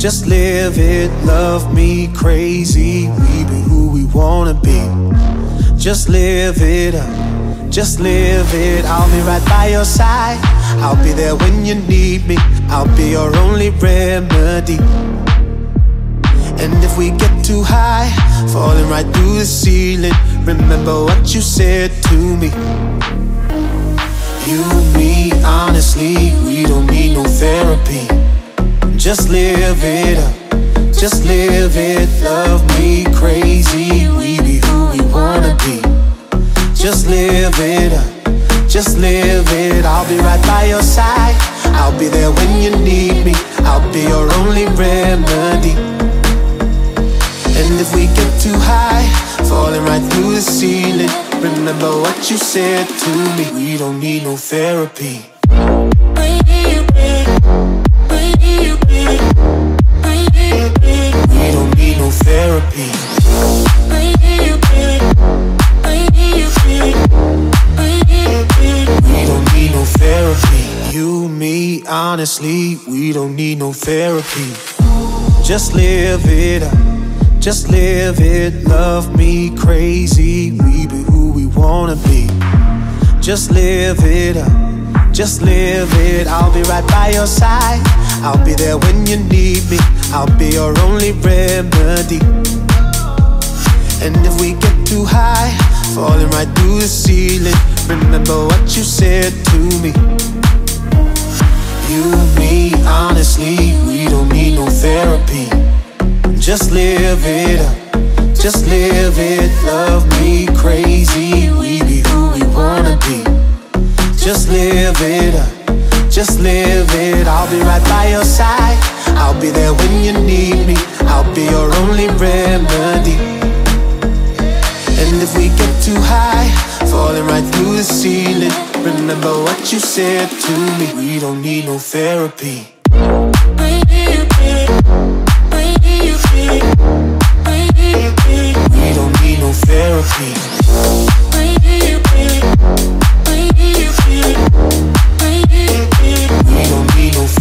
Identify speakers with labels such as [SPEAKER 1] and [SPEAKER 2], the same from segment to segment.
[SPEAKER 1] just live it. Love me crazy, we be who we wanna be. Just live it up, just live it. I'll be right by your side. I'll be there when you need me. I'll be your only remedy. And if we get too high, falling right through the ceiling, remember what you said to me. You, me, honestly, we don't need no therapy. Just live it up, just live it. Love me crazy, we be who we wanna be. Just live it up, just live it. I'll be right by your side. I'll be there when you need me. I'll be your only remedy. And if we get too high, falling right through the ceiling, remember what you said to me. We don't need no therapy. Honestly, we don't need no therapy. Just live it up just live it, love me crazy. We be who we wanna be. Just live it up, just live it. I'll be right by your side. I'll be there when you need me. I'll be your only remedy. And if we get too high, falling right through the ceiling, remember what you said to me. You, me, honestly, we don't need no therapy. Just live it up, just live it. Love me crazy, we be who we wanna be. Just live it up, just live it. I'll be right by your side. I'll be there when you need me. I'll be your only remedy. And if we get too high, falling right through the ceiling, remember what you said to me. We don't need no therapy. We don't need no therapy.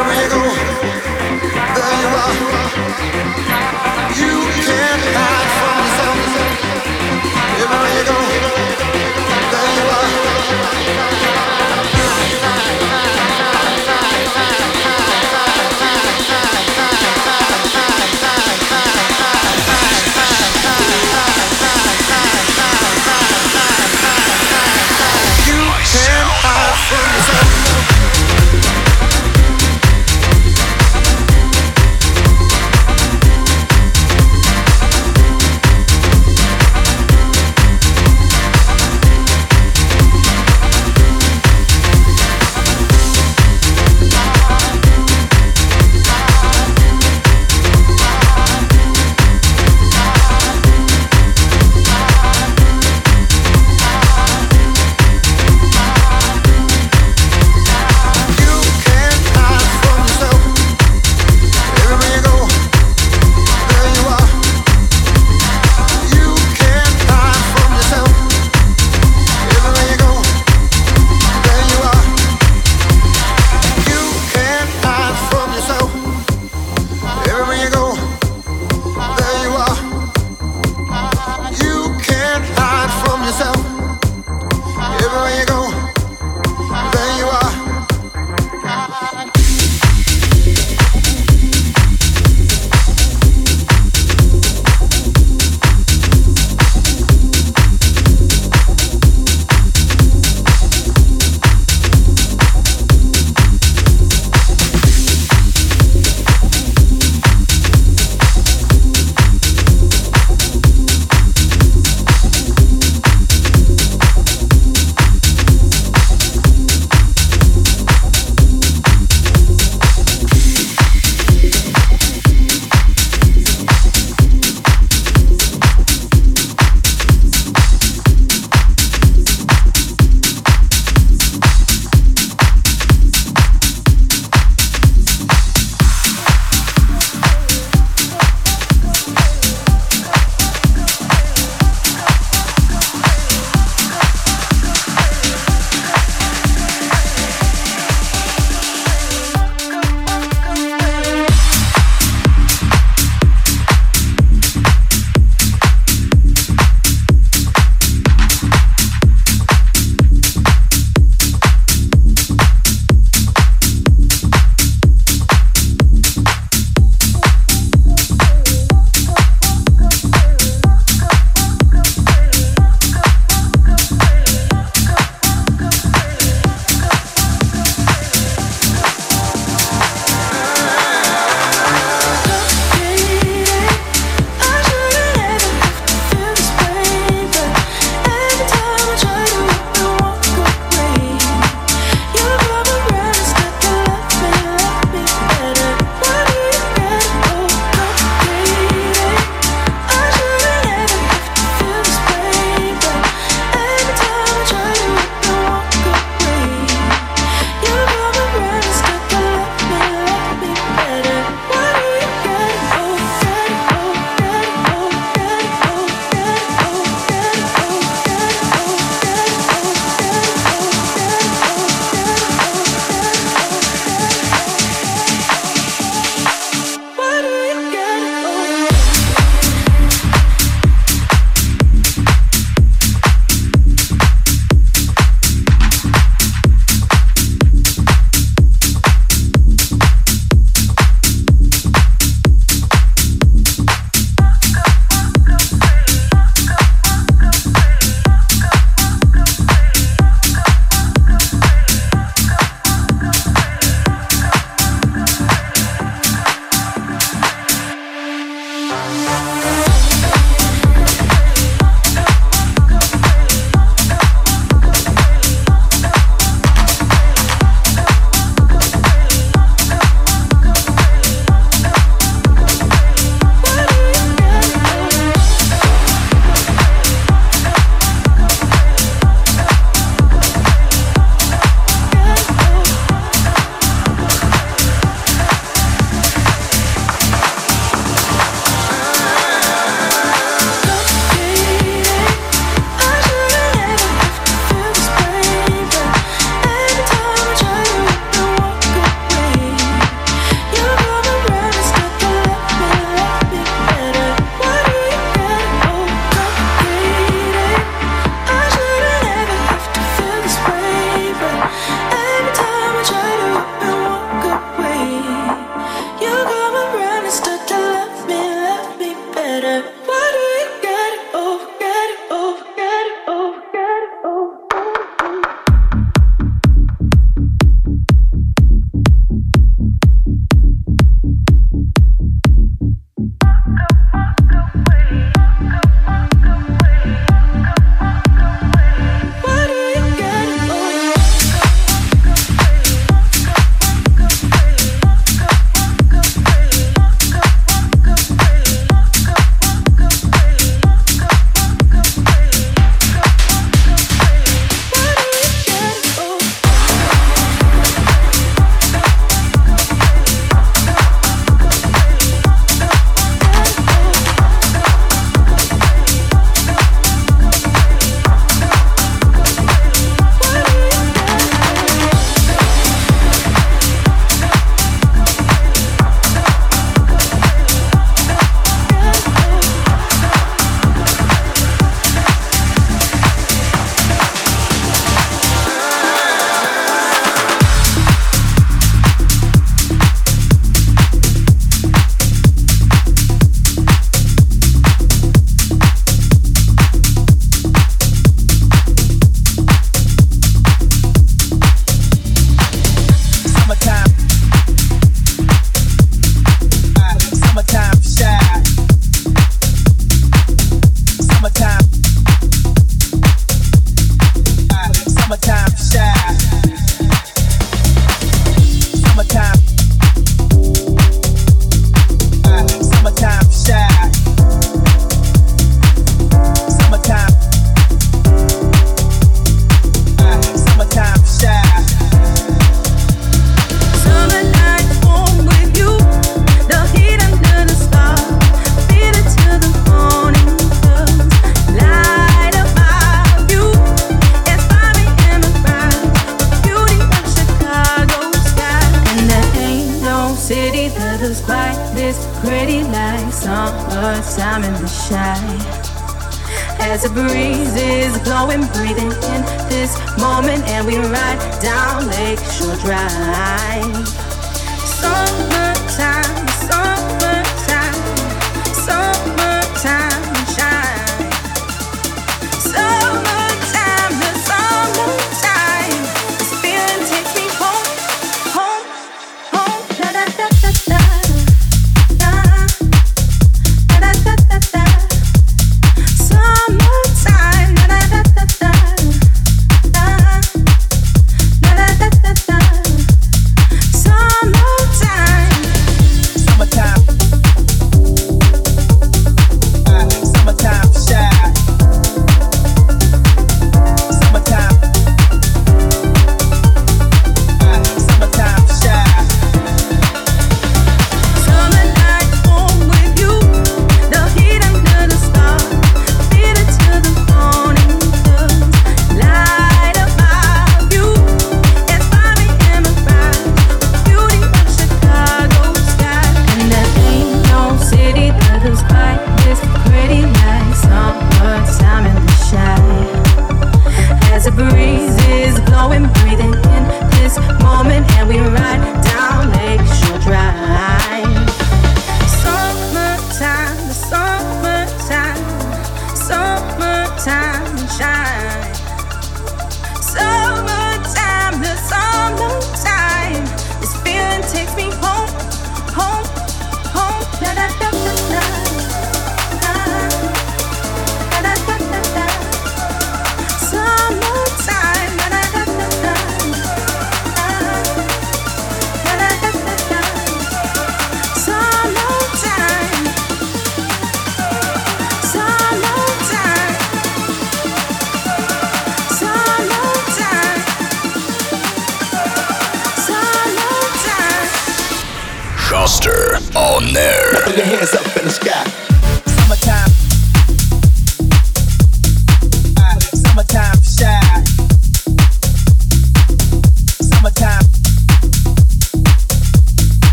[SPEAKER 2] Amigo.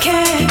[SPEAKER 2] can't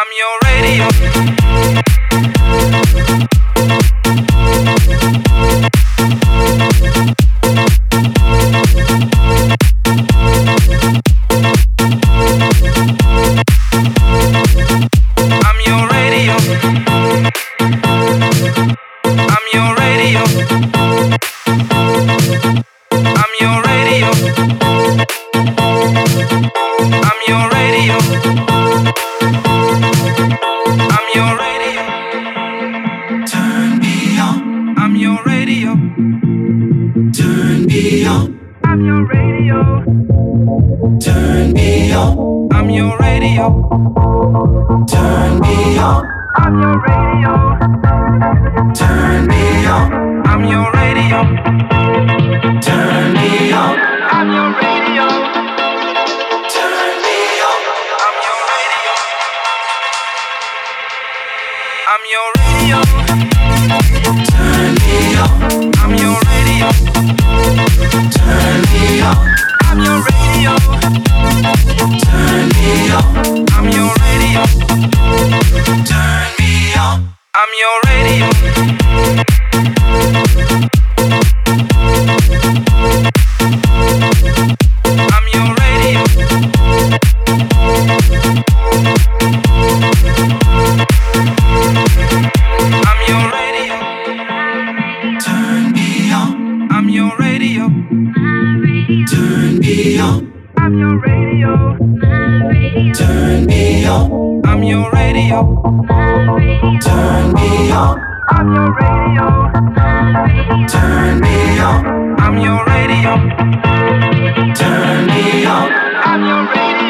[SPEAKER 2] I'm your radio. I'm your radio. My radio. Turn me on. I'm your radio. My radio. Turn me on. I'm your radio. My radio. Turn me on.
[SPEAKER 1] I'm your radio.
[SPEAKER 3] Turn me on. I'm your radio.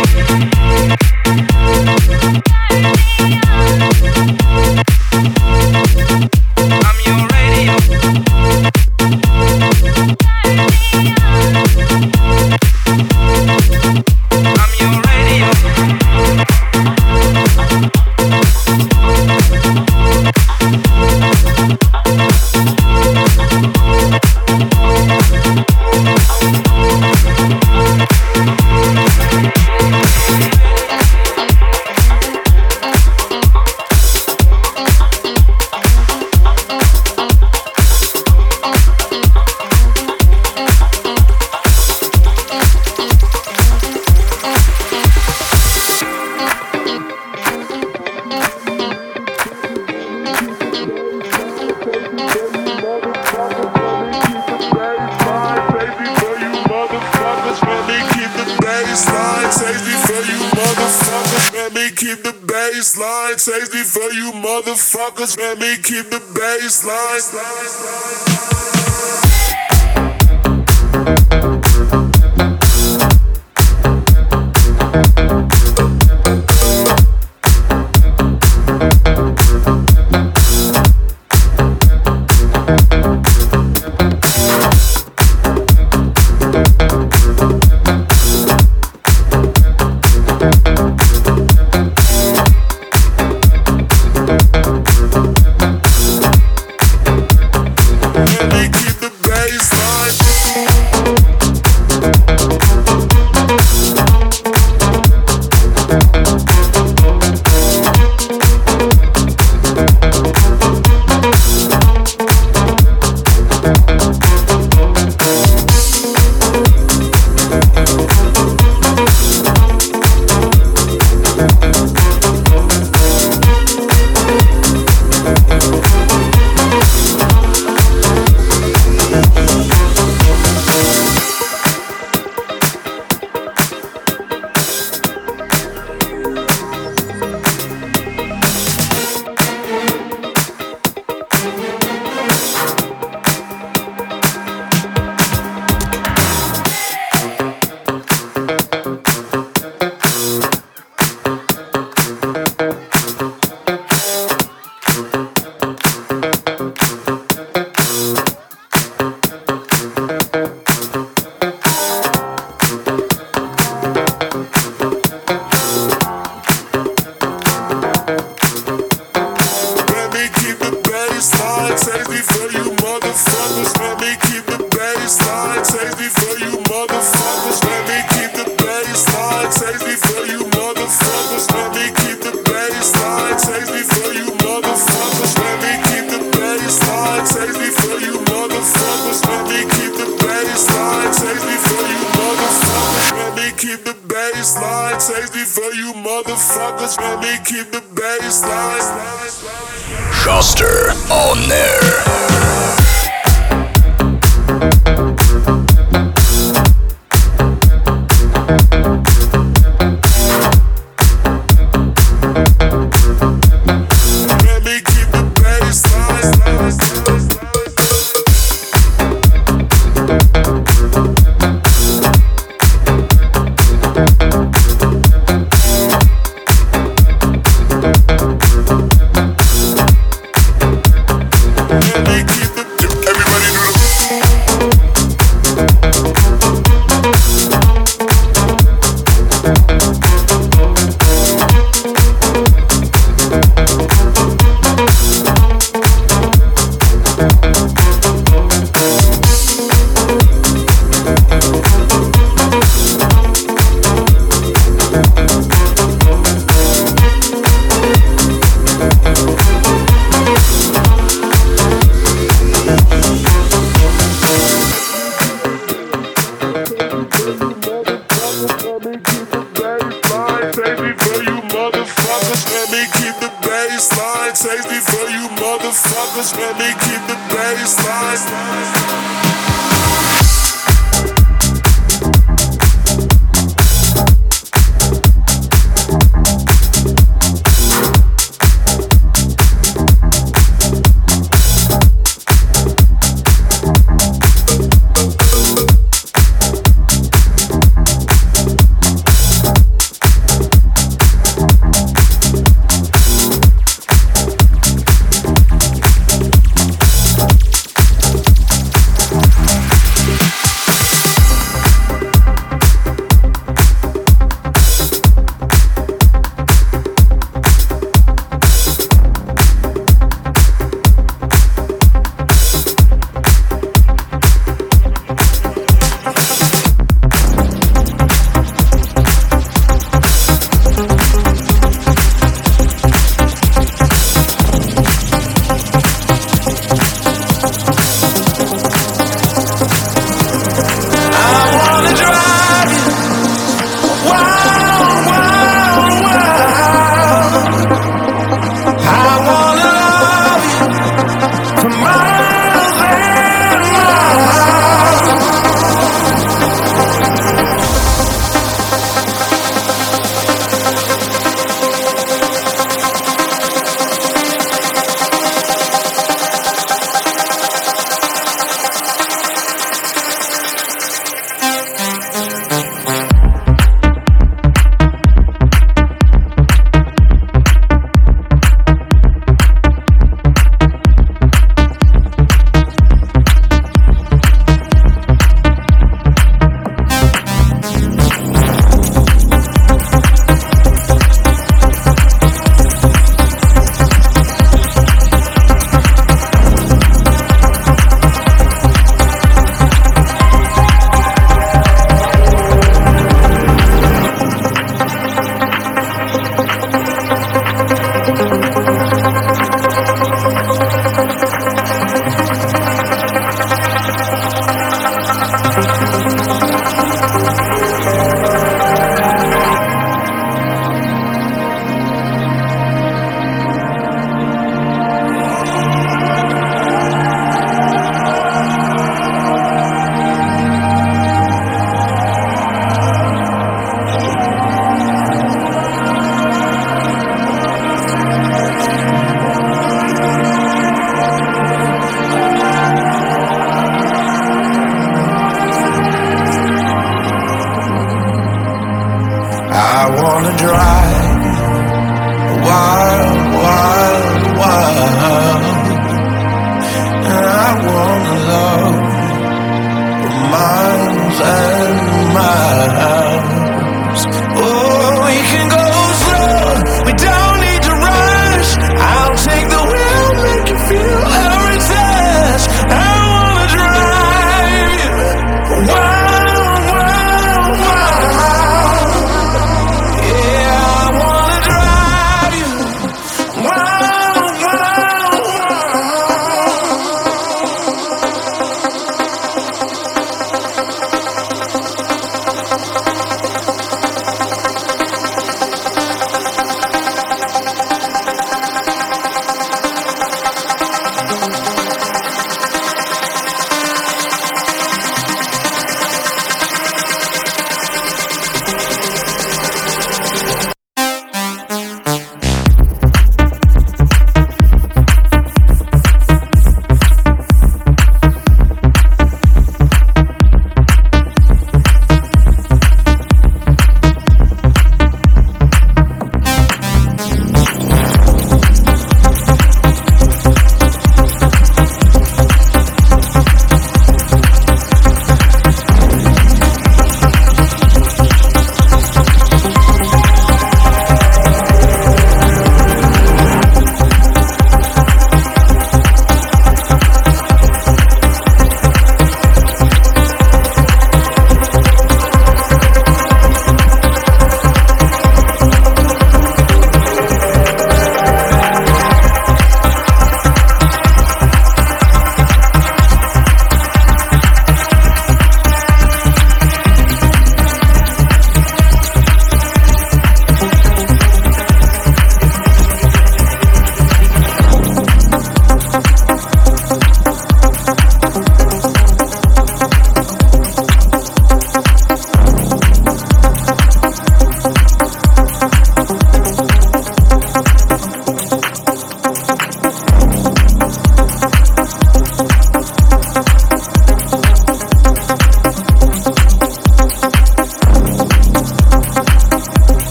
[SPEAKER 3] motherfuckers, let me keep the baseline.